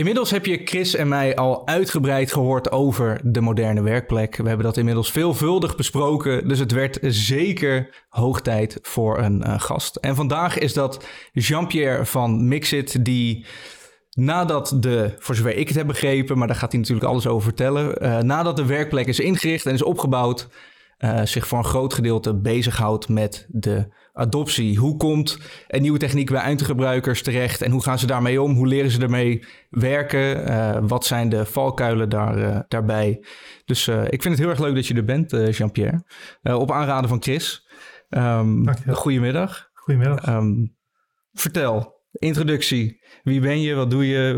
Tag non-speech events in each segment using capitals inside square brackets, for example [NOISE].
Inmiddels heb je Chris en mij al uitgebreid gehoord over de moderne werkplek. We hebben dat inmiddels veelvuldig besproken, dus het werd zeker hoog tijd voor een uh, gast. En vandaag is dat Jean-Pierre van Mixit, die nadat de, voor zover ik het heb begrepen, maar daar gaat hij natuurlijk alles over vertellen, uh, nadat de werkplek is ingericht en is opgebouwd, uh, zich voor een groot gedeelte bezighoudt met de adoptie. Hoe komt een nieuwe techniek bij eindgebruikers terecht en hoe gaan ze daarmee om? Hoe leren ze ermee werken? Uh, wat zijn de valkuilen daar, uh, daarbij? Dus ik vind het heel erg leuk dat je er bent, Jean-Pierre. op aanraden van Chris. Um, goedemiddag. Goedemiddag. Um, vertel, introductie. Wie ben je? Wat doe je?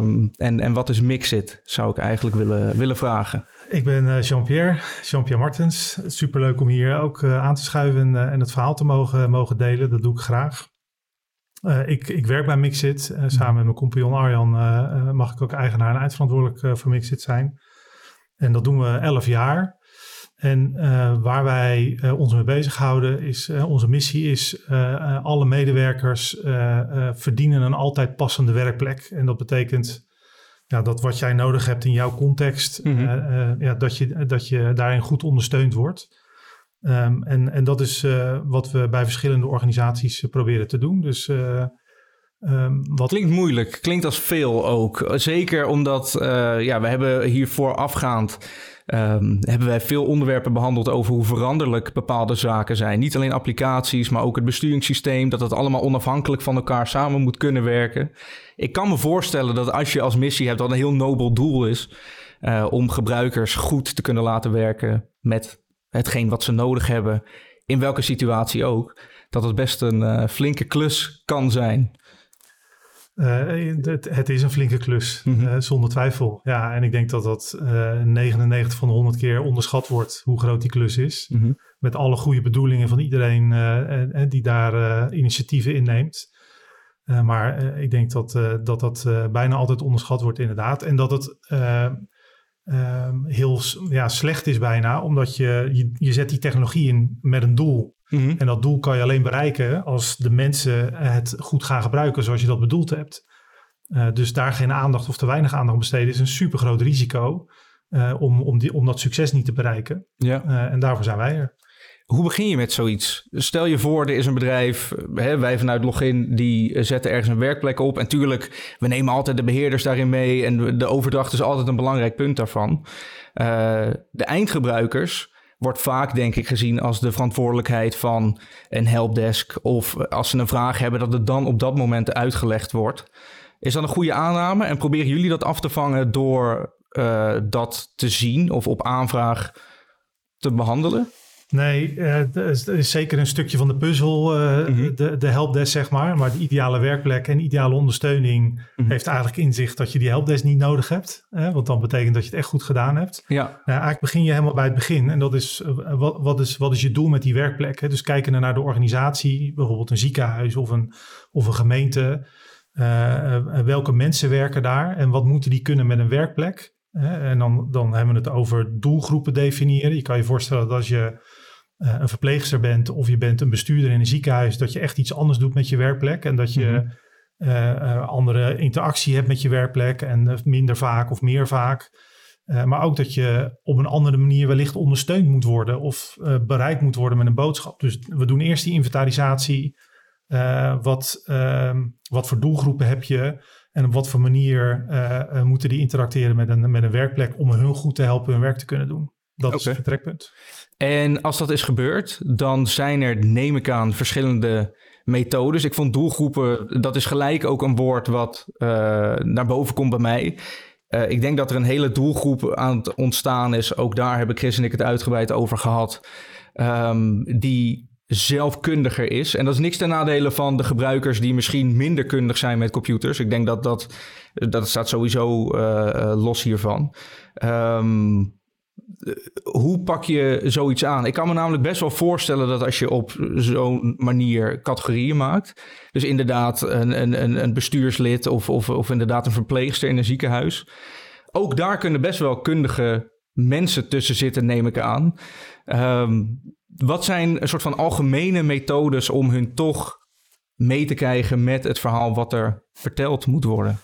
Um, en, en wat is Mixit? Zou ik eigenlijk willen, willen vragen. Ik ben eh, Jean-Pierre, Jean-Pierre Martens. Superleuk om hier ook uh, aan te schuiven en, uh, en, het verhaal te mogen, mogen delen. Dat doe ik graag. ik, ik werk bij Mixit. samen met mijn compagnon Arjan mag ik ook eigenaar en eindverantwoordelijk voor Mixit zijn. En dat doen we elf jaar. En waar wij ons mee bezighouden is, onze missie is alle medewerkers verdienen een altijd passende werkplek. En dat betekent ja, dat wat jij nodig hebt in jouw context, mm -hmm. ja, dat, je, dat je daarin goed ondersteund wordt. Um, en, en dat is wat we bij verschillende organisaties proberen te doen. Dus Um, wat... Klinkt moeilijk, klinkt als veel ook. Zeker omdat uh, ja, we hebben hier voorafgaand um, hebben wij veel onderwerpen behandeld over hoe veranderlijk bepaalde zaken zijn. Niet alleen applicaties, maar ook het besturingssysteem, dat het allemaal onafhankelijk van elkaar samen moet kunnen werken. Ik kan me voorstellen dat als je als missie hebt dat een heel nobel doel is uh, om gebruikers goed te kunnen laten werken met hetgeen wat ze nodig hebben, in welke situatie ook, dat het best een uh, flinke klus kan zijn. Uh, het, het, is een flinke klus, mm -hmm. uh, zonder twijfel. Ja, en ik denk dat dat uh, 99 van de 100 keer onderschat wordt hoe groot die klus is. Mm -hmm. Met alle goede bedoelingen van iedereen die daar initiatieven inneemt. maar ik denk dat dat, dat bijna altijd onderschat wordt, inderdaad. En dat het heel ja, slecht is bijna, omdat je, je, je zet die technologie in met een doel. Mm -hmm. En dat doel kan je alleen bereiken als de mensen het goed gaan gebruiken zoals je dat bedoeld hebt. Uh, dus daar geen aandacht of te weinig aandacht aan besteden is een super groot risico uh, om, om, die, om dat succes niet te bereiken. Ja. Uh, en daarvoor zijn wij er. Hoe begin je met zoiets? Stel je voor, er is een bedrijf, hè, wij vanuit Login, die zetten ergens een werkplek op. En tuurlijk, we nemen altijd de beheerders daarin mee en de overdracht is altijd een belangrijk punt daarvan. de eindgebruikers, wordt vaak, denk ik, gezien als de verantwoordelijkheid van een helpdesk. Of als ze een vraag hebben, dat het dan op dat moment uitgelegd wordt. Is dat een goede aanname? En proberen jullie dat af te vangen door uh, dat te zien of op aanvraag te behandelen? Nee, uh, dat is zeker een stukje van de puzzel, uh, mm -hmm. de, de helpdesk zeg maar. Maar de ideale werkplek en ideale ondersteuning mm -hmm. heeft eigenlijk inzicht dat je die helpdesk niet nodig hebt. Hè? Want dan betekent dat je het echt goed gedaan hebt. Ja. Nou, eigenlijk begin je helemaal bij het begin. En dat is, uh, wat, wat, is, wat is je doel met die werkplek? Hè? Dus kijken naar de organisatie, bijvoorbeeld een ziekenhuis of een, of een gemeente. welke mensen werken daar en wat moeten die kunnen met een werkplek? En dan, dan hebben we het over doelgroepen definiëren. Je kan je voorstellen dat als je een verpleegster bent of je bent een bestuurder in een ziekenhuis, dat je echt iets anders doet met je werkplek en dat je mm -hmm. uh, uh, andere interactie hebt met je werkplek en minder vaak of meer vaak. maar ook dat je op een andere manier wellicht ondersteund moet worden of bereikt moet worden met een boodschap. Dus we doen eerst die inventarisatie. wat, ehm, wat voor doelgroepen heb je en op wat voor manier moeten die interacteren met een, met een werkplek om hun goed te helpen hun werk te kunnen doen. Dat okay. is het vertrekpunt. En als dat is gebeurd, dan zijn er, neem ik aan, verschillende methodes. Ik vond doelgroepen, dat is gelijk ook een woord wat uh, naar boven komt bij mij. Uh, ik denk dat er een hele doelgroep aan het ontstaan is. Ook daar hebben Chris en ik het uitgebreid over gehad. Um, die zelfkundiger is. En dat is niks ten nadele van de gebruikers die misschien minder kundig zijn met computers. Ik denk dat dat, dat staat sowieso uh, los hiervan. Um, hoe pak je zoiets aan? Ik kan me namelijk best wel voorstellen dat als je op zo'n manier categorieën maakt, dus inderdaad een, een, een bestuurslid of, of, of inderdaad een verpleegster in een ziekenhuis, ook daar kunnen best wel kundige mensen tussen zitten, neem ik aan. Um, wat zijn een soort van algemene methodes om hun toch mee te krijgen met het verhaal wat er verteld moet worden?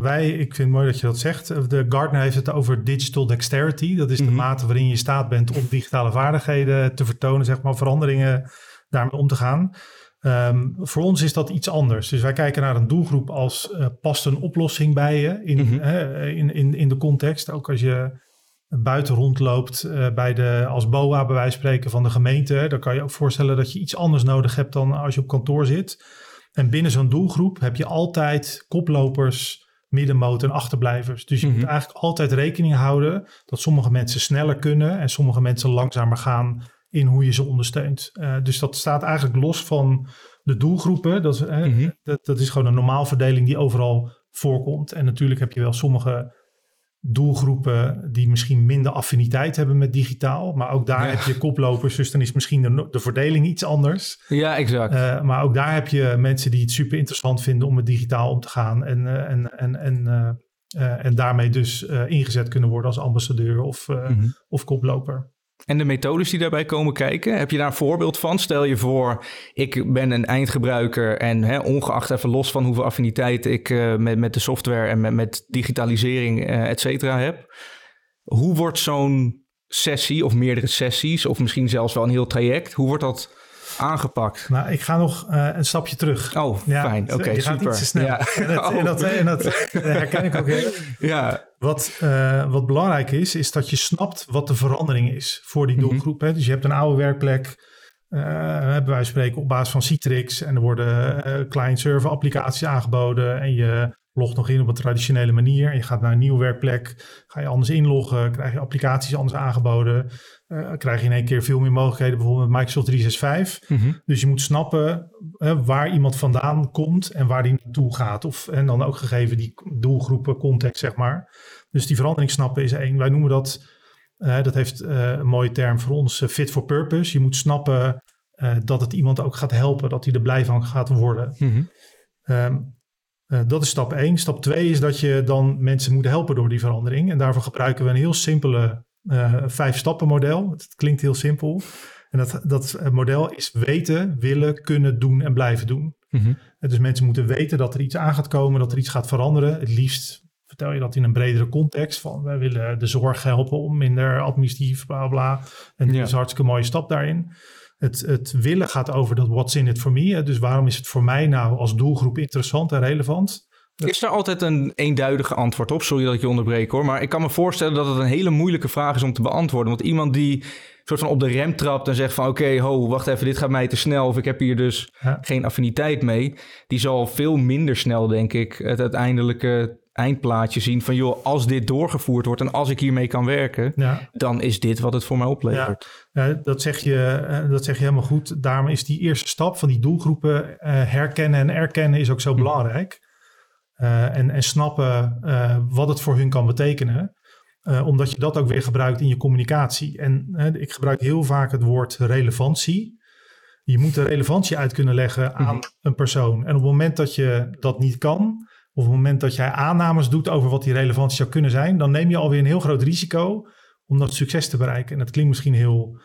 Wij, ik vind het mooi dat je dat zegt. De Gartner heeft het over digital dexterity. Dat is de Mhm. mate waarin je in staat bent om digitale vaardigheden te vertonen, zeg maar, veranderingen daarmee om te gaan. Ehm, voor ons is dat iets anders. Dus wij kijken naar een doelgroep als eh, past een oplossing bij je in, Mhm. in, in, in de context. Ook als je buiten rondloopt eh, bij de, als BOA bij wijze van spreken van de gemeente. Dan kan je ook voorstellen dat je iets anders nodig hebt dan als je op kantoor zit. En binnen zo'n doelgroep heb je altijd koplopers, middenmoot en achterblijvers. Dus je Mhm. moet eigenlijk altijd rekening houden dat sommige mensen sneller kunnen en sommige mensen langzamer gaan in hoe je ze ondersteunt. Eh, dus dat staat eigenlijk los van de doelgroepen. Dat, is, Mhm. dat, dat is gewoon een normaalverdeling die overal voorkomt. En natuurlijk heb je wel sommige doelgroepen die misschien minder affiniteit hebben met digitaal. Maar ook daar Ja. heb je koplopers, dus dan is misschien de, de verdeling iets anders. Ja, exact. Eh, maar ook daar heb je mensen die het super interessant vinden om met digitaal om te gaan. En, eh, en, en, en, eh, en daarmee dus ingezet kunnen worden als ambassadeur of, Mhm. of koploper. En de methodes die daarbij komen kijken, heb je daar een voorbeeld van? Stel je voor, ik ben een eindgebruiker en hè, ongeacht even los van hoeveel affiniteit ik eh, met, met de software en met, digitalisering, eh et cetera, heb. Hoe wordt zo'n sessie of meerdere sessies, of misschien zelfs wel een heel traject, hoe wordt dat aangepakt? Nou, ik ga nog eh, een stapje terug. Oh, fijn. Oké, gaat super. iets te snel. Ja. En, dat, en, dat, en dat herken ik ook heel. [LAUGHS] Ja, Wat, eh, wat belangrijk is, is dat je snapt wat de verandering is voor die Mhm. doelgroep. hè. Dus je hebt een oude werkplek, wijze van spreken op basis van Citrix. En er worden client-server applicaties aangeboden. En je logt nog in op een traditionele manier. En je gaat naar een nieuwe werkplek, ga je anders inloggen, krijg je applicaties anders aangeboden. eh, krijg je in één keer veel meer mogelijkheden, bijvoorbeeld met Microsoft 365. Mhm. Dus je moet snappen hè, waar iemand vandaan komt en waar die naartoe gaat. Of, en dan ook gegeven die doelgroepen, context, zeg maar. Dus die verandering snappen is één. Wij noemen dat, eh, dat heeft eh, een mooie term voor ons, eh, fit for purpose. Je moet snappen eh, dat het iemand ook gaat helpen, dat hij er blij van gaat worden. Mhm. Ehm, eh, dat is stap één. Stap twee is dat je dan mensen moet helpen door die verandering. En daarvoor gebruiken we een heel simpele eh vijf stappen model. Het klinkt heel simpel. En dat, dat eh, model is weten, willen, kunnen, doen en blijven doen. Mhm. Dus mensen moeten weten dat er iets aan gaat komen, dat er iets gaat veranderen. Het liefst vertel je dat in een bredere context. Van wij willen de zorg helpen om minder administratief, bla bla. En Ja. dat is een hartstikke mooie stap daarin. Het, het willen gaat over dat what's in it for me. hè. Dus waarom is het voor mij nou als doelgroep interessant en relevant? Is er altijd een eenduidige antwoord op? Sorry dat ik je onderbreek hoor. Maar ik kan me voorstellen dat het een hele moeilijke vraag is om te beantwoorden. Want iemand die soort van op de rem trapt en zegt van... oké, ho, wacht even, dit gaat mij te snel... of ik heb hier dus Ja. geen affiniteit mee... die zal veel minder snel, denk ik, het uiteindelijke eindplaatje zien... van joh, als dit doorgevoerd wordt en als ik hiermee kan werken... Ja, dan is dit wat het voor mij oplevert. ja, dat, zeg je, eh, dat zeg je helemaal goed. Daarom is die eerste stap van die doelgroepen eh, herkennen en erkennen is ook zo belangrijk. Eh, en, en snappen wat het voor hun kan betekenen. Omdat je dat ook weer gebruikt in je communicatie. En ik gebruik heel vaak het woord relevantie. Je moet de relevantie uit kunnen leggen aan een persoon. En op het moment dat je dat niet kan, op het moment dat jij aannames doet over wat die relevantie zou kunnen zijn, dan neem je alweer een heel groot risico om dat succes te bereiken. En dat klinkt misschien heel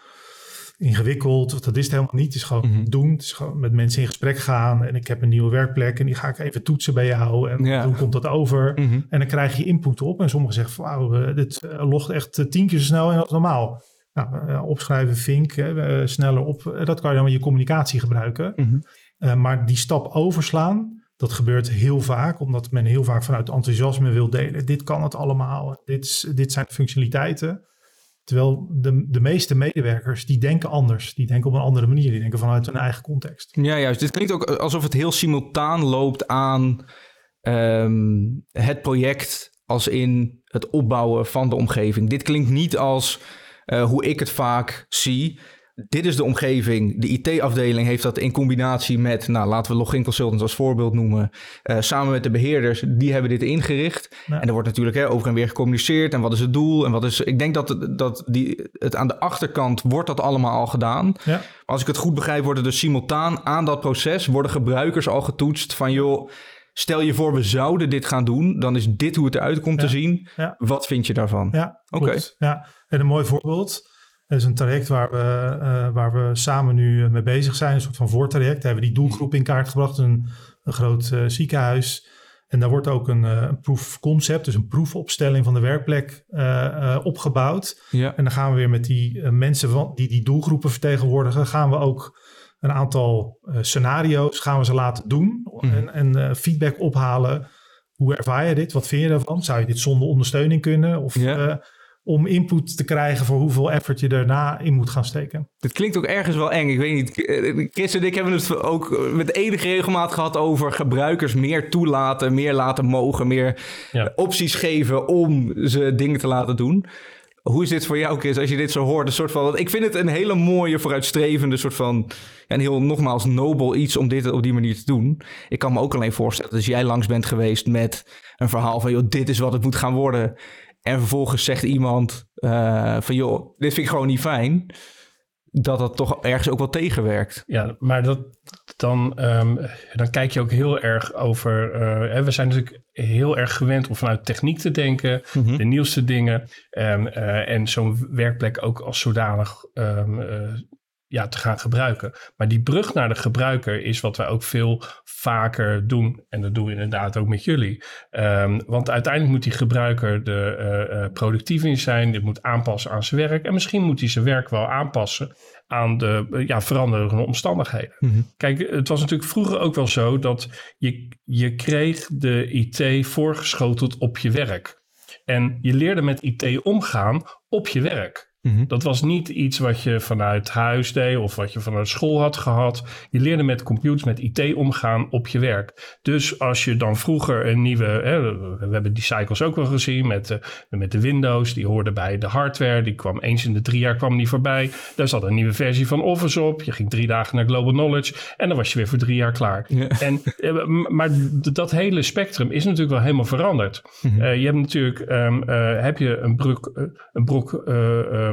ingewikkeld, of dat is het helemaal niet. Het is gewoon Mhm. doen. Het is gewoon met mensen in gesprek gaan. En ik heb een nieuwe werkplek en die ga ik even toetsen bij jou. En Ja. hoe komt dat over? Mhm. En dan krijg je input op. En sommigen zeggen van, wauw, eh, dit eh, logt echt eh, tien keer zo snel en als normaal. Nou, opschrijven, vink, sneller op. Dat kan je dan in je communicatie gebruiken. Mhm. Maar die stap overslaan, dat gebeurt heel vaak. Omdat men heel vaak vanuit enthousiasme wil delen. Dit kan het allemaal. Dit, is, dit zijn functionaliteiten. Terwijl de, de meeste medewerkers, die denken anders. Die denken op een andere manier. Die denken vanuit hun eigen context. Ja, juist. Dit klinkt ook alsof het heel simultaan loopt aan ehm, het project als in het opbouwen van de omgeving. Dit klinkt niet als eh, hoe ik het vaak zie. Dit is de omgeving. De IT-afdeling heeft dat in combinatie met, nou laten we login consultants als voorbeeld noemen, eh, samen met de beheerders, die hebben dit ingericht. Ja. En er wordt natuurlijk hè, over en weer gecommuniceerd en wat is het doel en wat is. Ik denk dat, het- dat die, het aan de achterkant wordt dat allemaal al gedaan. Ja, Maar als ik het goed begrijp, worden dus simultaan aan dat proces worden gebruikers al getoetst van joh, stel je voor we zouden dit gaan doen, dan is dit hoe het eruit komt te zien. Wat vind je daarvan? ja Oké. Ja. En een mooi voorbeeld. Dat is een traject waar we, eh, waar we samen nu eh, mee bezig zijn. Een soort van voortraject. Daar hebben we die doelgroep in kaart gebracht. Een, een groot eh, ziekenhuis. En daar wordt ook een, een proof of concept, dus een proefopstelling van de werkplek opgebouwd. Ja. En dan gaan we weer met die mensen van, die die doelgroepen vertegenwoordigen, gaan we ook een aantal scenario's gaan we ze laten doen Mhm. en, en feedback ophalen. Hoe ervaar je dit? Wat vind je daarvan? Zou je dit zonder ondersteuning kunnen? Of Ja. Om input te krijgen voor hoeveel effort je daarna in moet gaan steken. Het klinkt ook ergens wel eng. Ik weet niet. Chris en ik hebben het ook met enige regelmaat gehad over gebruikers meer toelaten, meer laten mogen, meer Ja. opties geven om ze dingen te laten doen. Hoe is dit voor jou, Chris, als je dit zo hoort? Een soort van, ik vind het een hele mooie, vooruitstrevende soort van... Een heel, nogmaals, nobel iets om dit op die manier te doen. Ik kan me ook alleen voorstellen, als jij langs bent geweest met een verhaal van... joh, dit is wat het moet gaan worden. En vervolgens zegt iemand eh, van, joh, dit vind ik gewoon niet fijn. Dat dat toch ergens ook wel tegenwerkt. Ja, maar dat, dan, ehm, dan kijk je ook heel erg over. eh, hè, we zijn natuurlijk heel erg gewend om vanuit techniek te denken, Mhm. de nieuwste dingen. ehm, eh, en zo'n werkplek ook als zodanig ehm, eh, ja, te gaan gebruiken. Maar die brug naar de gebruiker is wat wij ook veel vaker doen. En dat doen we inderdaad ook met jullie. Ehm, want uiteindelijk moet die gebruiker er eh, eh, productief in zijn. Dit moet aanpassen aan zijn werk. En misschien moet hij zijn werk wel aanpassen aan de eh, ja, veranderende omstandigheden. Mhm. Kijk, het was natuurlijk vroeger ook wel zo dat je, je kreeg de IT voorgeschoteld op je werk. En je leerde met IT omgaan op je werk. Mhm. Dat was niet iets wat je vanuit huis deed of wat je vanuit school had gehad. Je leerde met computers, met IT omgaan op je werk. Dus als je dan vroeger een nieuwe, hè, we hebben die cycles ook wel gezien met, de- met de Windows, die hoorde bij de hardware. Die kwam eens in de drie jaar kwam die voorbij. Daar zat een nieuwe versie van Office op. Je ging drie dagen naar Global Knowledge en dan was je weer voor drie jaar klaar. Ja. En, eh, maar dat hele spectrum is natuurlijk wel helemaal veranderd. Mhm. Eh, je hebt natuurlijk ehm, eh, heb je een brok, eh, een brok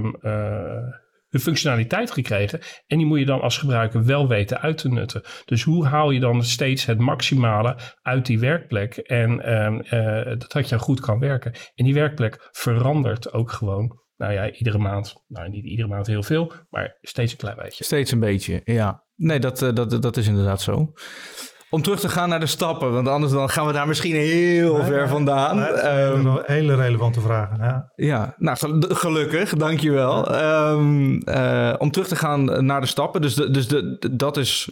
eh, de functionaliteit gekregen. En die moet je dan als gebruiker wel weten uit te nutten. Dus hoe haal je dan steeds het maximale uit die werkplek? En ehm, eh, dat dat je goed kan werken. En die werkplek verandert ook gewoon. Nou ja, iedere maand. Nou, niet iedere maand heel veel, maar steeds een klein beetje. Steeds een beetje, ja. Nee, dat, eh, dat, dat is inderdaad zo. Om terug te gaan naar de stappen, want anders dan gaan we daar misschien heel Nee, ver vandaan. nee, Ehm, hele, relevante vragen. Ja. ja, nou gel- gelukkig, dankjewel. Ehm eh om terug te gaan naar de stappen, dus, de, dus de, de- dat is...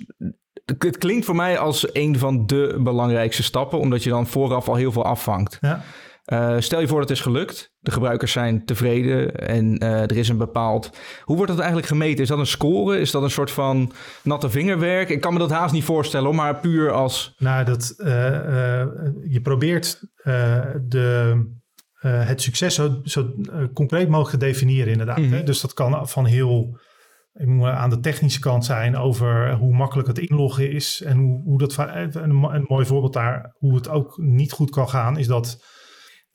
Het klinkt voor mij als een van de belangrijkste stappen, omdat je dan vooraf al heel veel afvangt. Ja. Eh, stel je voor dat het is gelukt. De gebruikers zijn tevreden en eh, er is een bepaald... Hoe wordt dat eigenlijk gemeten? Is dat een score? Is dat een soort van natte vingerwerk? Ik kan me dat haast niet voorstellen, maar puur als... Nou, dat, eh, je probeert de, het succes zo, zo concreet mogelijk te definiëren, inderdaad. Mhm. hè. Dus dat kan van heel ik moet aan de technische kant zijn over hoe makkelijk het inloggen is. En hoe, hoe dat. een mooi voorbeeld daar, hoe het ook niet goed kan gaan, is dat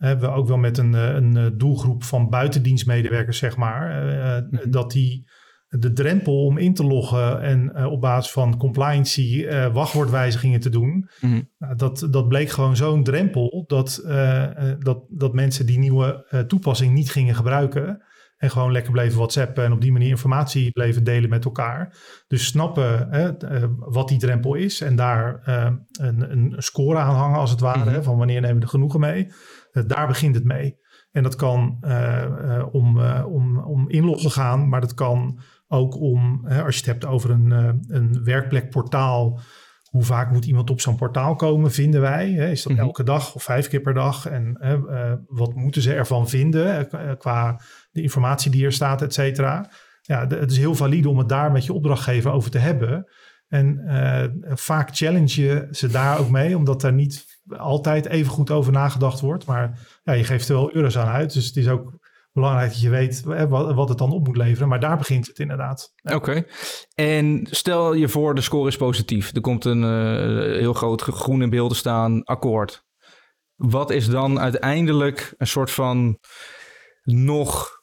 eh, we ook wel met een, eh, een eh, doelgroep van buitendienstmedewerkers, zeg maar, eh, Mhm. dat die de drempel om in te loggen en op basis van compliancy wachtwoordwijzigingen te doen, Mhm. nou, dat, dat bleek gewoon zo'n drempel dat, dat, dat mensen die nieuwe toepassing niet gingen gebruiken. En gewoon lekker bleven whatsappen en op die manier informatie bleven delen met elkaar. Dus snappen wat die drempel is en daar een, een score aan hangen als het ware. Mhm. van wanneer nemen we er genoegen mee. Eh, daar begint het mee. En dat kan eh, eh, om, om, om inloggen gaan, maar dat kan ook om, hè, als je het hebt over een, een werkplekportaal. Hoe vaak moet iemand op zo'n portaal komen, vinden wij? Hè? Is dat Mhm. elke dag of vijf keer per dag? En eh, wat moeten ze ervan vinden qua- de informatie die er staat, et cetera? Ja, het is heel valide om het daar met je opdrachtgever over te hebben. En vaak challenge je ze daar ook mee, omdat er niet altijd even goed over nagedacht wordt. Maar ja, je geeft er wel euro's aan uit. Dus het is ook belangrijk dat je weet wat, wat het dan op moet leveren. Maar daar begint het inderdaad. Oké. En stel je voor, de score is positief. Er komt een eh, heel groot groen in beelden staan, akkoord. Wat is dan uiteindelijk een soort van nog...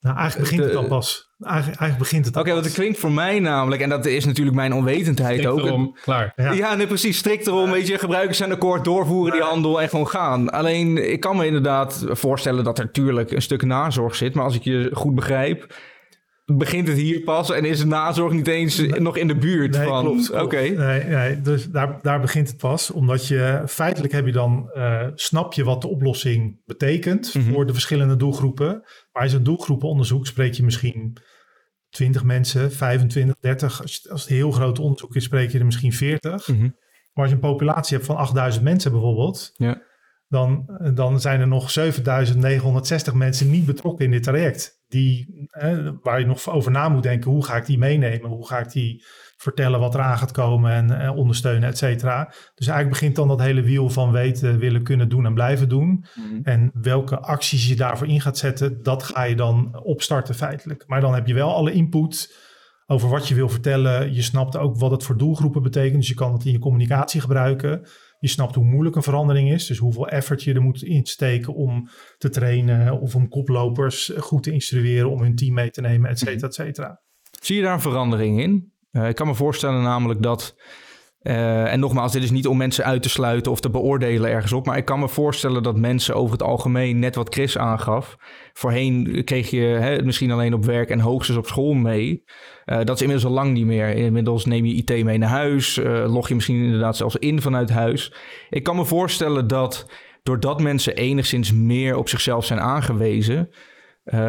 Nou, eigenlijk begint het dan pas. Eigenlijk, eigenlijk begint het Oké, dan want het klinkt voor mij namelijk, en dat is natuurlijk mijn onwetendheid Strikt ook. erom, klaar. Ja. Ja, nee, precies. Strikt erom, weet je, gebruikers zijn akkoord, doorvoeren die handel en gewoon gaan. Alleen, ik kan me inderdaad voorstellen dat er natuurlijk een stuk nazorg zit. Maar als ik je goed begrijp, begint het hier pas en is de nazorg niet eens nog in de buurt nee, van... Klopt, Oké. Nee, nee, dus daar, daar begint het pas. Omdat je feitelijk heb je dan, uh, snap je wat de oplossing betekent Mhm. voor de verschillende doelgroepen. Maar in zo'n doelgroepenonderzoek spreek je misschien 20 mensen, 25, 30. Als, als het een heel groot onderzoek is, spreek je er misschien 40. Mhm. Maar als je een populatie hebt van 8000 mensen bijvoorbeeld, Ja. dan, dan zijn er nog 7960 mensen niet betrokken in dit traject. Die, eh, waar je nog over na moet denken, hoe ga ik die meenemen? Hoe ga ik die vertellen wat eraan gaat komen en eh, ondersteunen, et cetera. Dus eigenlijk begint dan dat hele wiel van weten, willen, kunnen doen en blijven doen. En welke acties je daarvoor in gaat zetten, dat ga je dan opstarten feitelijk. Maar dan heb je wel alle input over wat je wil vertellen. Je snapt ook wat het voor doelgroepen betekent. Dus je kan het in je communicatie gebruiken. Je snapt hoe moeilijk een verandering is. Dus hoeveel effort je er moet insteken om te trainen. Of om koplopers goed te instrueren om hun team mee te nemen, et cetera, et cetera. Zie je daar een verandering in? Uh, ik kan me voorstellen namelijk dat... Uh, en nogmaals, dit is niet om mensen uit te sluiten of te beoordelen ergens op. Maar ik kan me voorstellen dat mensen over het algemeen, net wat Chris aangaf. Voorheen kreeg je hè, misschien alleen op werk en hoogstens op school mee. Uh, dat is inmiddels al lang niet meer. Inmiddels neem je IT mee naar huis. Log je misschien inderdaad zelfs in vanuit huis. Ik kan me voorstellen dat doordat mensen enigszins meer op zichzelf zijn aangewezen.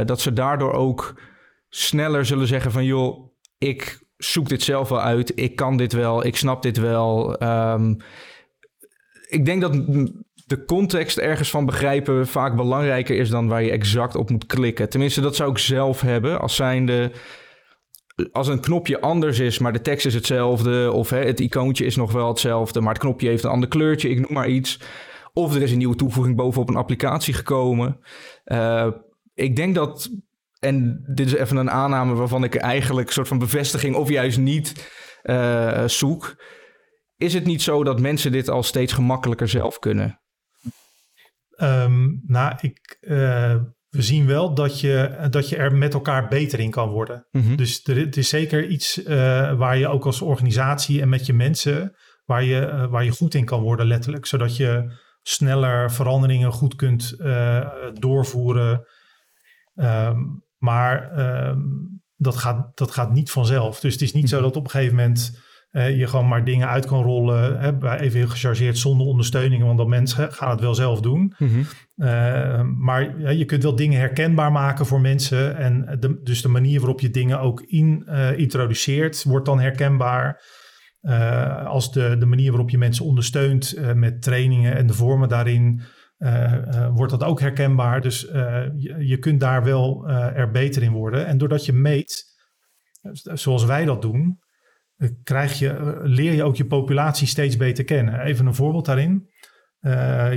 Dat ze daardoor ook sneller zullen zeggen van joh, ik zoek dit zelf wel uit. Ik kan dit wel. Ik snap dit wel. Um, ik denk dat de context ergens van begrijpen vaak belangrijker is dan waar je exact op moet klikken. Tenminste, dat zou ik zelf hebben. Als zijnde. Als een knopje anders is, maar de tekst is hetzelfde. Of hè, het icoontje is nog wel hetzelfde, maar het knopje heeft een ander kleurtje. Ik noem maar iets. Of er is een nieuwe toevoeging bovenop een applicatie gekomen. Uh, ik denk dat en dit is even een aanname waarvan ik eigenlijk een soort van bevestiging of juist niet uh, zoek. Is het niet zo dat mensen dit al steeds gemakkelijker zelf kunnen? Um, nou, ik, uh, we zien wel dat je, dat je er met elkaar beter in kan worden. Mhm. Mm -hmm. Dus er, het is zeker iets uh, waar je ook als organisatie en met je mensen, waar je, waar je goed in kan worden letterlijk. Zodat je sneller veranderingen goed kunt doorvoeren. Um, maar um, dat, gaat, dat gaat niet vanzelf. Dus het is niet zo dat op een gegeven moment uh, je gewoon maar dingen uit kan rollen. Hè, even heel gechargeerd zonder ondersteuning. Want dan mensen gaan het wel zelf doen. Mm -hmm. uh, maar ja, je kunt wel dingen herkenbaar maken voor mensen. En de, dus de manier waarop je dingen ook in, uh, introduceert, wordt dan herkenbaar. Uh, als de, de manier waarop je mensen ondersteunt met trainingen en de vormen daarin. Uh, uh, wordt dat ook herkenbaar. Dus uh, je, je, kunt daar wel er beter in worden. En doordat je meet, zoals wij dat doen, krijg je, leer je ook je populatie steeds beter kennen. Even een voorbeeld daarin.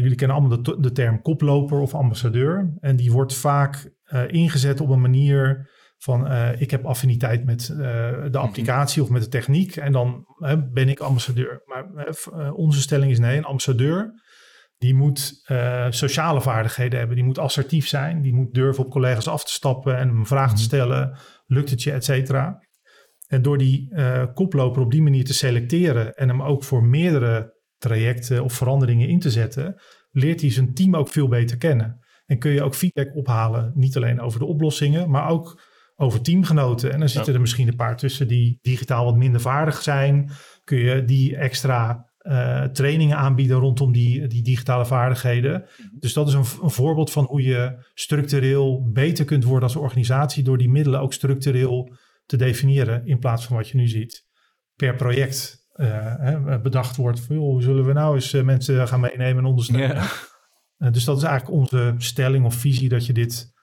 jullie kennen allemaal de, de, term koploper of ambassadeur. En die wordt vaak ingezet op een manier van ik heb affiniteit met de applicatie of met de techniek. En dan ben ik ambassadeur. Maar onze stelling is nee, een ambassadeur die moet uh, sociale vaardigheden hebben. Die moet assertief zijn. Die moet durven op collega's af te stappen en een vraag te stellen. Lukt het je, et cetera. En door die uh, koploper op die manier te selecteren en hem ook voor meerdere trajecten of veranderingen in te zetten, leert hij zijn team ook veel beter kennen. En kun je ook feedback ophalen, niet alleen over de oplossingen, maar ook over teamgenoten. En dan zitten ja. er misschien een paar tussen die digitaal wat minder vaardig zijn. Kun je die extra uh, trainingen aanbieden rondom die, die digitale vaardigheden. Dus dat is een, een, voorbeeld van hoe je structureel beter kunt worden als organisatie door die middelen ook structureel te definiëren in plaats van wat je nu ziet per project hè, bedacht wordt. Van, joh, hoe zullen we nou eens uh, mensen gaan meenemen en ondersteunen? Yeah. dus dat is eigenlijk onze stelling of visie dat je dit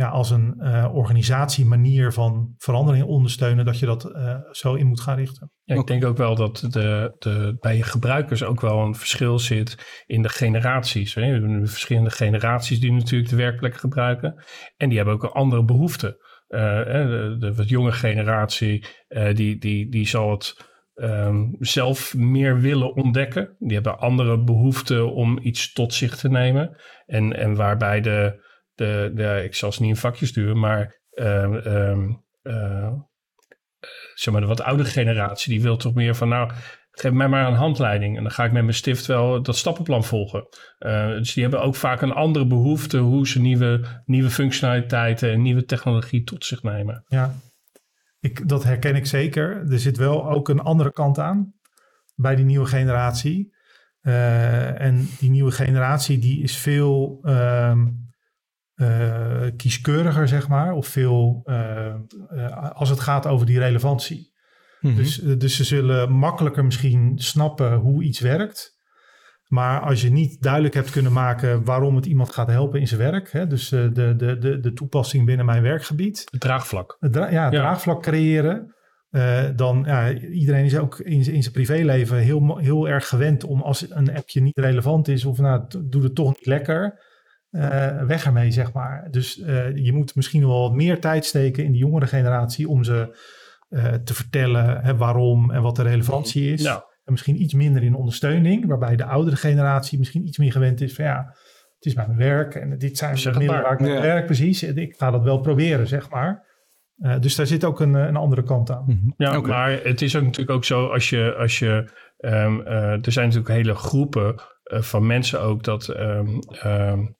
ja, als een uh, organisatiemanier van verandering ondersteunen, dat je dat uh, zo in moet gaan richten. Ja, ik denk ook wel dat de, de, bij je gebruikers ook wel een verschil zit in de generaties. Hè. We hebben verschillende generaties die natuurlijk de werkplek gebruiken. En die hebben ook een andere behoeften. Uh, de, de wat jonge generatie, die, die, die zal het um, zelf meer willen ontdekken. Die hebben andere behoeften om iets tot zich te nemen. En, en waarbij de de, de, ik zal ze niet in vakjes duwen, maar uh, uh, uh, zeg maar de wat oudere generatie, die wil toch meer van nou, geef mij maar een handleiding en dan ga ik met mijn stift wel dat stappenplan volgen. Uh, dus die hebben ook vaak een andere behoefte hoe ze nieuwe, nieuwe functionaliteiten en nieuwe technologie tot zich nemen. Ja, ik, dat herken ik zeker. Er zit wel ook een andere kant aan bij die nieuwe generatie. Uh, en die nieuwe generatie die is veel uh, uh, kieskeuriger, zeg maar. Of veel, als het gaat over die relevantie. Mm -hmm. dus, dus ze zullen makkelijker misschien snappen hoe iets werkt. Maar als je niet duidelijk hebt kunnen maken waarom het iemand gaat helpen in zijn werk, hè, dus de, de, de, de toepassing binnen mijn werkvlak. Het draagvlak. Het dra ja, het ja. draagvlak creëren. Uh, dan ja, iedereen is ook in, in zijn privéleven heel, heel erg gewend om als een appje niet relevant is of nou, doe het toch niet lekker, uh, weg ermee, zeg maar. Dus uh, je moet misschien wel wat meer tijd steken in de jongere generatie om ze te vertellen hè, waarom en wat de relevantie is. Ja. En misschien iets minder in ondersteuning, waarbij de oudere generatie misschien iets meer gewend is van ja, het is mijn werk en dit zijn de middelen waar ik mee Ja. werk, precies. Ik ga dat wel proberen, zeg maar. Uh, dus daar zit ook een, een andere kant aan. Mhm. Ja, maar het is ook natuurlijk ook zo als je, als je um, uh, er zijn natuurlijk hele groepen uh, van mensen ook dat, um, um,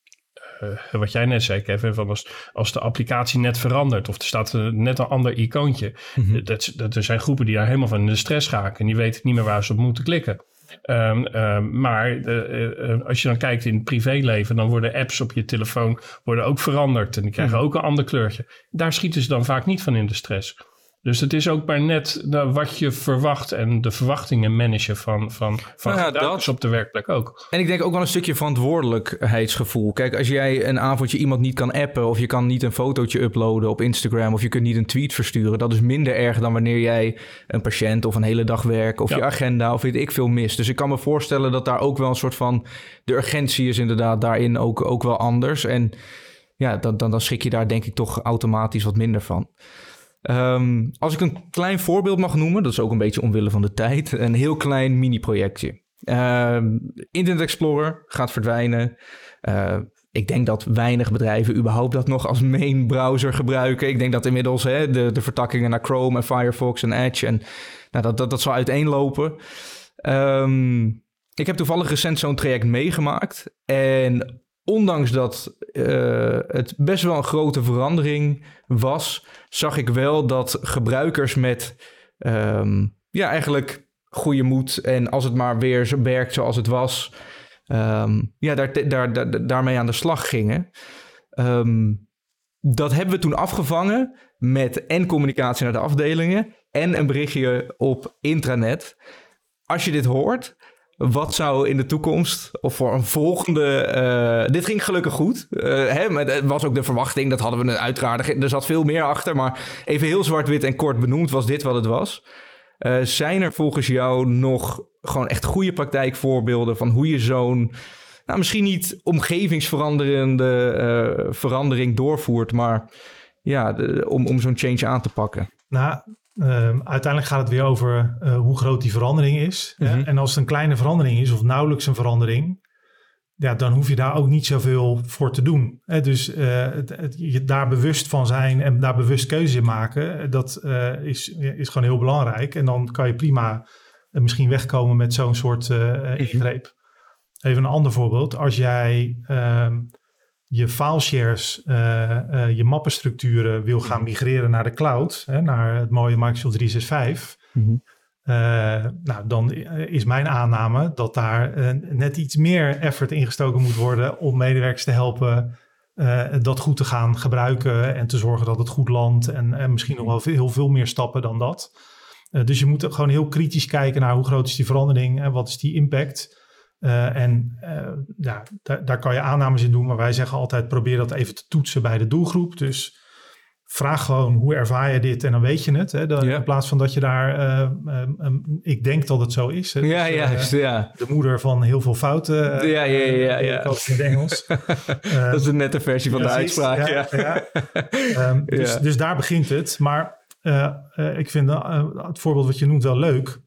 wat jij net zei Kevin, van als, als de applicatie net verandert of er staat net een ander icoontje. Mhm. dat, dat, er zijn groepen die daar helemaal van in de stress raken en die weten niet meer waar ze op moeten klikken. Um, um, maar uh, als je dan kijkt in het privéleven, dan worden apps op je telefoon worden ook veranderd en die krijgen Mhm. ook een ander kleurtje. Daar schieten ze dan vaak niet van in de stress. Dus het is ook maar net nou, wat je verwacht en de verwachtingen managen van, van, van Nou ja, gebruikers dat- op de werkplek ook. En ik denk ook wel een stukje verantwoordelijkheidsgevoel. Kijk, als jij een avondje iemand niet kan appen... of je kan niet een fotootje uploaden op Instagram... of je kunt niet een tweet versturen... dat is minder erg dan wanneer jij een patiënt of een hele dag werk... of Ja. je agenda of weet ik veel mist. Dus ik kan me voorstellen dat daar ook wel een soort van... de urgentie is inderdaad daarin ook, ook wel anders. En ja, dan, dan, dan schrik je daar denk ik toch automatisch wat minder van. Ehm, als ik een klein voorbeeld mag noemen, dat is ook een beetje omwille van de tijd, een heel klein mini-projectje. Ehm, Internet Explorer gaat verdwijnen. Eh, ik denk dat weinig bedrijven überhaupt dat nog als main browser gebruiken. Ik denk dat inmiddels hè, de, de vertakkingen naar Chrome en Firefox en Edge en nou, dat, dat, dat zal uiteenlopen. Ehm, ik heb toevallig recent zo'n traject meegemaakt. En ondanks dat eh, het best wel een grote verandering was, zag ik wel dat gebruikers met ehm, ja, eigenlijk goede moed en als het maar weer zo werkt zoals het was, ehm, ja, daar, daar, daar, daarmee aan de slag gingen. Ehm, dat hebben we toen afgevangen met en communicatie naar de afdelingen en een berichtje op intranet. Als je dit hoort, wat zou in de toekomst of voor een volgende. eh, dit ging gelukkig goed. eh, hè, maar het was ook de verwachting, dat hadden we uiteraard. Er zat veel meer achter, maar even heel zwart-wit en kort benoemd was dit wat het was. Eh, zijn er volgens jou nog gewoon echt goede praktijkvoorbeelden van hoe je zo'n. Nou, misschien niet omgevingsveranderende verandering doorvoert, maar ja, om, om zo'n change aan te pakken. Nou, ehm, uiteindelijk gaat het weer over eh, hoe groot die verandering is. hè. Mhm. En als het een kleine verandering is of nauwelijks een verandering, ja, dan hoef je daar ook niet zoveel voor te doen. Hè. Dus eh, het, het- je daar bewust van zijn en daar bewust keuze in maken, eh, dat is, is gewoon heel belangrijk. En dan kan je prima misschien wegkomen met zo'n soort eh, ingreep. Even een ander voorbeeld. Als jij ehm, je fileshares, eh, eh, je mappenstructuren wil gaan migreren naar de cloud, hè, naar het mooie Microsoft 365. eh, nou, dan is mijn aanname dat daar net iets meer effort ingestoken moet worden om medewerkers te helpen dat goed te gaan gebruiken en te zorgen dat het goed landt. En, en misschien nog wel veel, heel veel meer stappen dan dat. Dus je moet gewoon heel kritisch kijken naar hoe groot is die verandering en wat is die impact. Eh, en eh, ja, daar, kan je aannames in doen, maar wij zeggen altijd probeer dat even te toetsen bij de doelgroep. Dus vraag gewoon hoe ervaar je dit en dan weet je het. Hè? Ja. In plaats van dat je daar, eh, eh, eh, ik denk dat het zo is. Hè? Ja, Dus, juist, ja. de moeder van heel veel fouten. Ja, ja, ja, ja. Het in het Engels. [LAUGHS] Dat is een nette versie van de uitspraak. Ja, ja. Ehm, [LAUGHS] dus, dus daar begint het. Maar ik vind het voorbeeld wat je noemt wel leuk.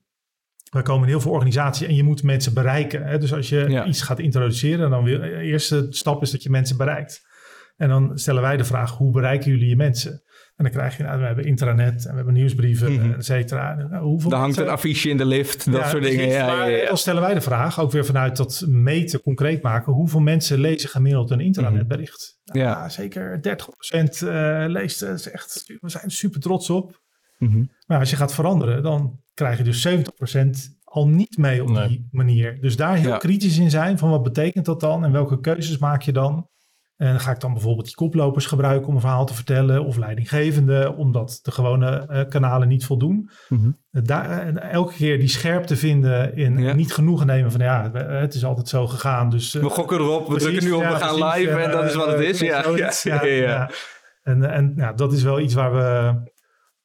We komen heel veel organisaties en je moet mensen bereiken. Hè? Dus als je Ja. iets gaat introduceren, dan wil de eerste stap is dat je mensen bereikt. En dan stellen wij de vraag, hoe bereiken jullie je mensen? En dan krijg je, nou, we hebben intranet en we hebben nieuwsbrieven, Mhm. et cetera. Nou, hoeveel Er hangt een affiche in de lift, dat ja, soort dingen. Ja, maar ja, ja. dan stellen wij de vraag, ook weer vanuit dat meten, concreet maken. Hoeveel mensen lezen gemiddeld een intranetbericht? Nou, Ja. ja, zeker 30% eh leest. Is echt, we zijn er super trots op. Mhm. Maar als je gaat veranderen, dan krijg je dus 70% al niet mee op die manier. Dus daar heel kritisch in zijn van wat betekent dat dan en welke keuzes maak je dan? En ga ik dan bijvoorbeeld die koplopers gebruiken om een verhaal te vertellen of leidinggevende, omdat de gewone uh, kanalen niet voldoen. Mm Daar, elke keer die scherpte vinden in niet genoegen nemen van ja, het is altijd zo gegaan. Dus, we gokken erop, we drukken nu op, we gaan live en dat is wat het is. [LAUGHS] Ja, ja, ja, En, en ja, dat is wel iets waar we,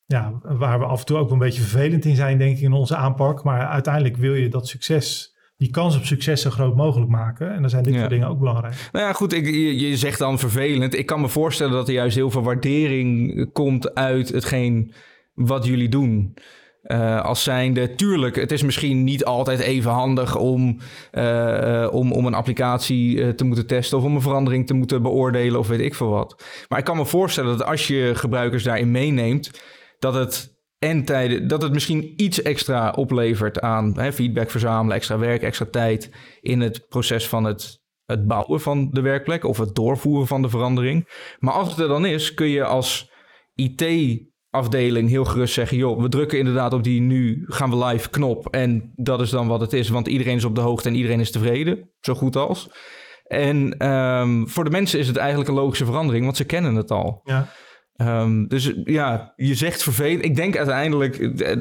ja, waar we af en toe ook een beetje vervelend in zijn, denk ik, in onze aanpak. Maar uiteindelijk wil je dat succes die kans op succes zo groot mogelijk maken. En dan zijn dit soort dingen ook belangrijk. Nou ja, goed, ik, je, zegt dan vervelend. Ik kan me voorstellen dat er juist heel veel waardering komt uit hetgeen wat jullie doen. Uh, als zijnde, tuurlijk, het is misschien niet altijd even handig om, uh, om, om een applicatie te moeten testen of om een verandering te moeten beoordelen of weet ik veel wat. Maar ik kan me voorstellen dat als je gebruikers daarin meeneemt, dat het en tijden, dat het misschien iets extra oplevert aan hè, feedback verzamelen, extra werk, extra tijd in het proces van het, het bouwen van de werkplek of het doorvoeren van de verandering. Maar als het er dan is, kun je als IT-afdeling heel gerust zeggen: joh, we drukken inderdaad op die nu gaan we live knop. En dat is dan wat het is, want iedereen is op de hoogte en iedereen is tevreden, zo goed als. En um, voor de mensen is het eigenlijk een logische verandering, want ze kennen het al. Ja. Um, dus ja, je zegt vervelend. Ik denk uiteindelijk eh,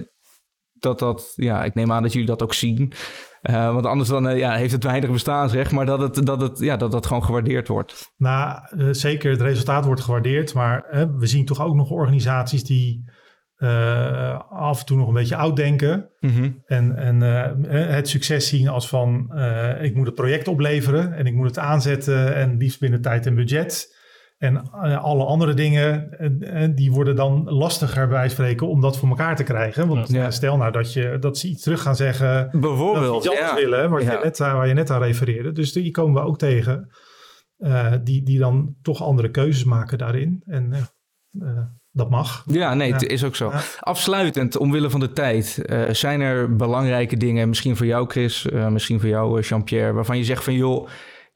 dat dat, ja, ik neem aan dat jullie dat ook zien. Uh, want anders dan uh, ja, heeft het weinig bestaansrecht, maar dat het, dat, het, ja, dat dat gewoon gewaardeerd wordt. Nou, uh, zeker, het resultaat wordt gewaardeerd, maar we zien toch ook nog organisaties die af en toe nog een beetje oud denken. Mm -hmm. En, en het succes zien als van, ik moet het project opleveren en ik moet het aanzetten en liefst binnen tijd en budget. En uh, alle andere dingen, uh, die worden dan lastiger bij spreken om dat voor elkaar te krijgen. Want ja. stel nou dat, je, dat ze iets terug gaan zeggen. Bijvoorbeeld. Dat iets willen, wat je net, waar je net aan refereerde. Dus die komen we ook tegen. die, die dan toch andere keuzes maken daarin. En dat mag. Ja, nee, het is ook zo. Afsluitend, omwille van de tijd. zijn er belangrijke dingen, misschien voor jou Chris, misschien voor jou Jean-Pierre, waarvan je zegt van joh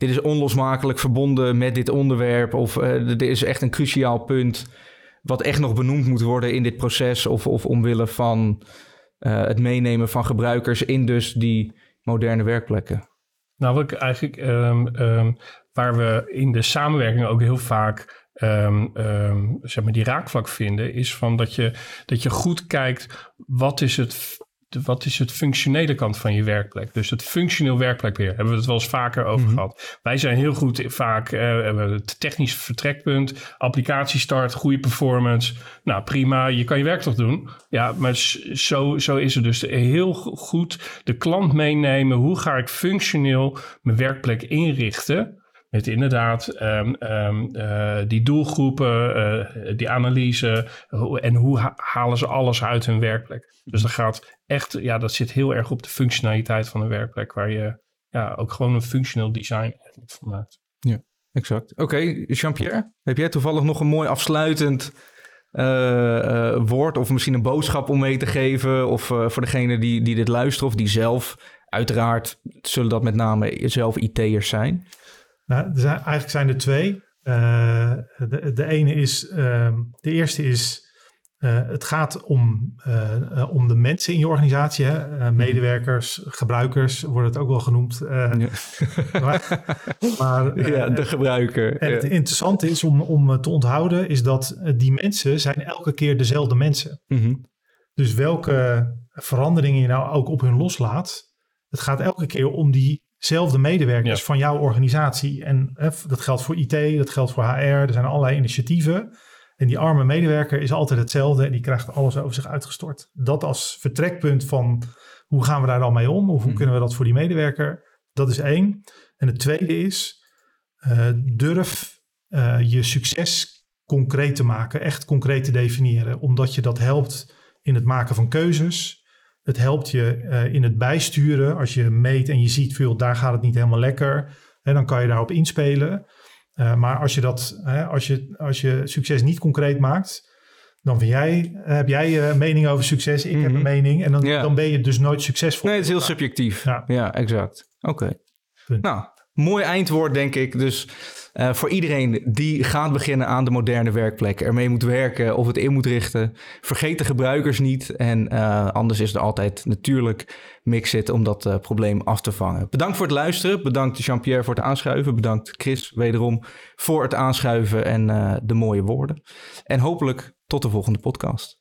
dit is onlosmakelijk verbonden met dit onderwerp. Of uh, er is echt een cruciaal punt wat echt nog benoemd moet worden in dit proces. Of, of omwille van uh, het meenemen van gebruikers in dus die moderne werkplekken. Nou, wat eigenlijk, um, um, waar we in de samenwerking ook heel vaak um, zeg maar die raakvlak vinden, is van dat je, dat je goed kijkt wat is het wat is het functionele kant van je werkplek? Dus het functioneel werkplekbeheer hebben we het wel eens vaker over mhm. gehad. Wij zijn heel goed vaak uh, het technisch vertrekpunt, applicatiestart, goede performance. Nou prima, je kan je werk toch doen. Ja, maar zo, zo is het dus heel goed de klant meenemen. Hoe ga ik functioneel mijn werkplek inrichten? Met inderdaad um, um, uh, die doelgroepen, uh, die analyse en hoe halen ze alles uit hun werkplek. Dus dat gaat echt, ja, dat zit heel erg op de functionaliteit van een werkplek, waar je ja, ook gewoon een functioneel design van maakt. Ja, exact. Oké, okay, Jean-Pierre, heb jij toevallig nog een mooi afsluitend uh, woord of misschien een boodschap om mee te geven? Of voor degene die, die dit luisteren of die zelf, uiteraard zullen dat met name zelf IT'ers zijn. Nou, er zijn, eigenlijk zijn er twee. Uh, de, de ene is, uh, de eerste is, uh, het gaat om, om de mensen in je organisatie. Hè? Mhm. medewerkers, gebruikers wordt het ook wel genoemd. Ja. maar, maar [LAUGHS] ja, de gebruiker. En het interessante is om, om te onthouden, is dat die mensen zijn elke keer dezelfde mensen. Mm Dus welke veranderingen je nou ook op hun loslaat, het gaat elke keer om die zelfde medewerkers van jouw organisatie. En hè, dat geldt voor IT, dat geldt voor HR. Er zijn allerlei initiatieven. En die arme medewerker is altijd hetzelfde en die krijgt alles over zich uitgestort. Dat als vertrekpunt van hoe gaan we daar dan mee om? Of hoe mhm. kunnen we dat voor die medewerker? Dat is één. En het tweede is, uh, durf uh, je succes concreet te maken, echt concreet te definiëren. Omdat je dat helpt in het maken van keuzes, het helpt je uh, in het bijsturen. Als je meet en je ziet, veel, daar gaat het niet helemaal lekker. En dan kan je daarop inspelen. Uh, maar als je, dat, als, je, als je succes niet concreet maakt, dan vind jij, heb jij je mening over succes, ik heb een mhm. mening. En dan, dan ben je dus nooit succesvol. Nee, het is heel subjectief. Ja, ja exact. Oké. Nou, mooi eindwoord, denk ik. Dus uh, voor iedereen die gaat beginnen aan de moderne werkplek, ermee moet werken of het in moet richten, vergeet de gebruikers niet. En uh, anders is er altijd natuurlijk Mixit om dat uh, probleem af te vangen. Bedankt voor het luisteren. Bedankt Jean-Pierre voor het aanschuiven. Bedankt Chris wederom voor het aanschuiven en de mooie woorden. En hopelijk tot de volgende podcast.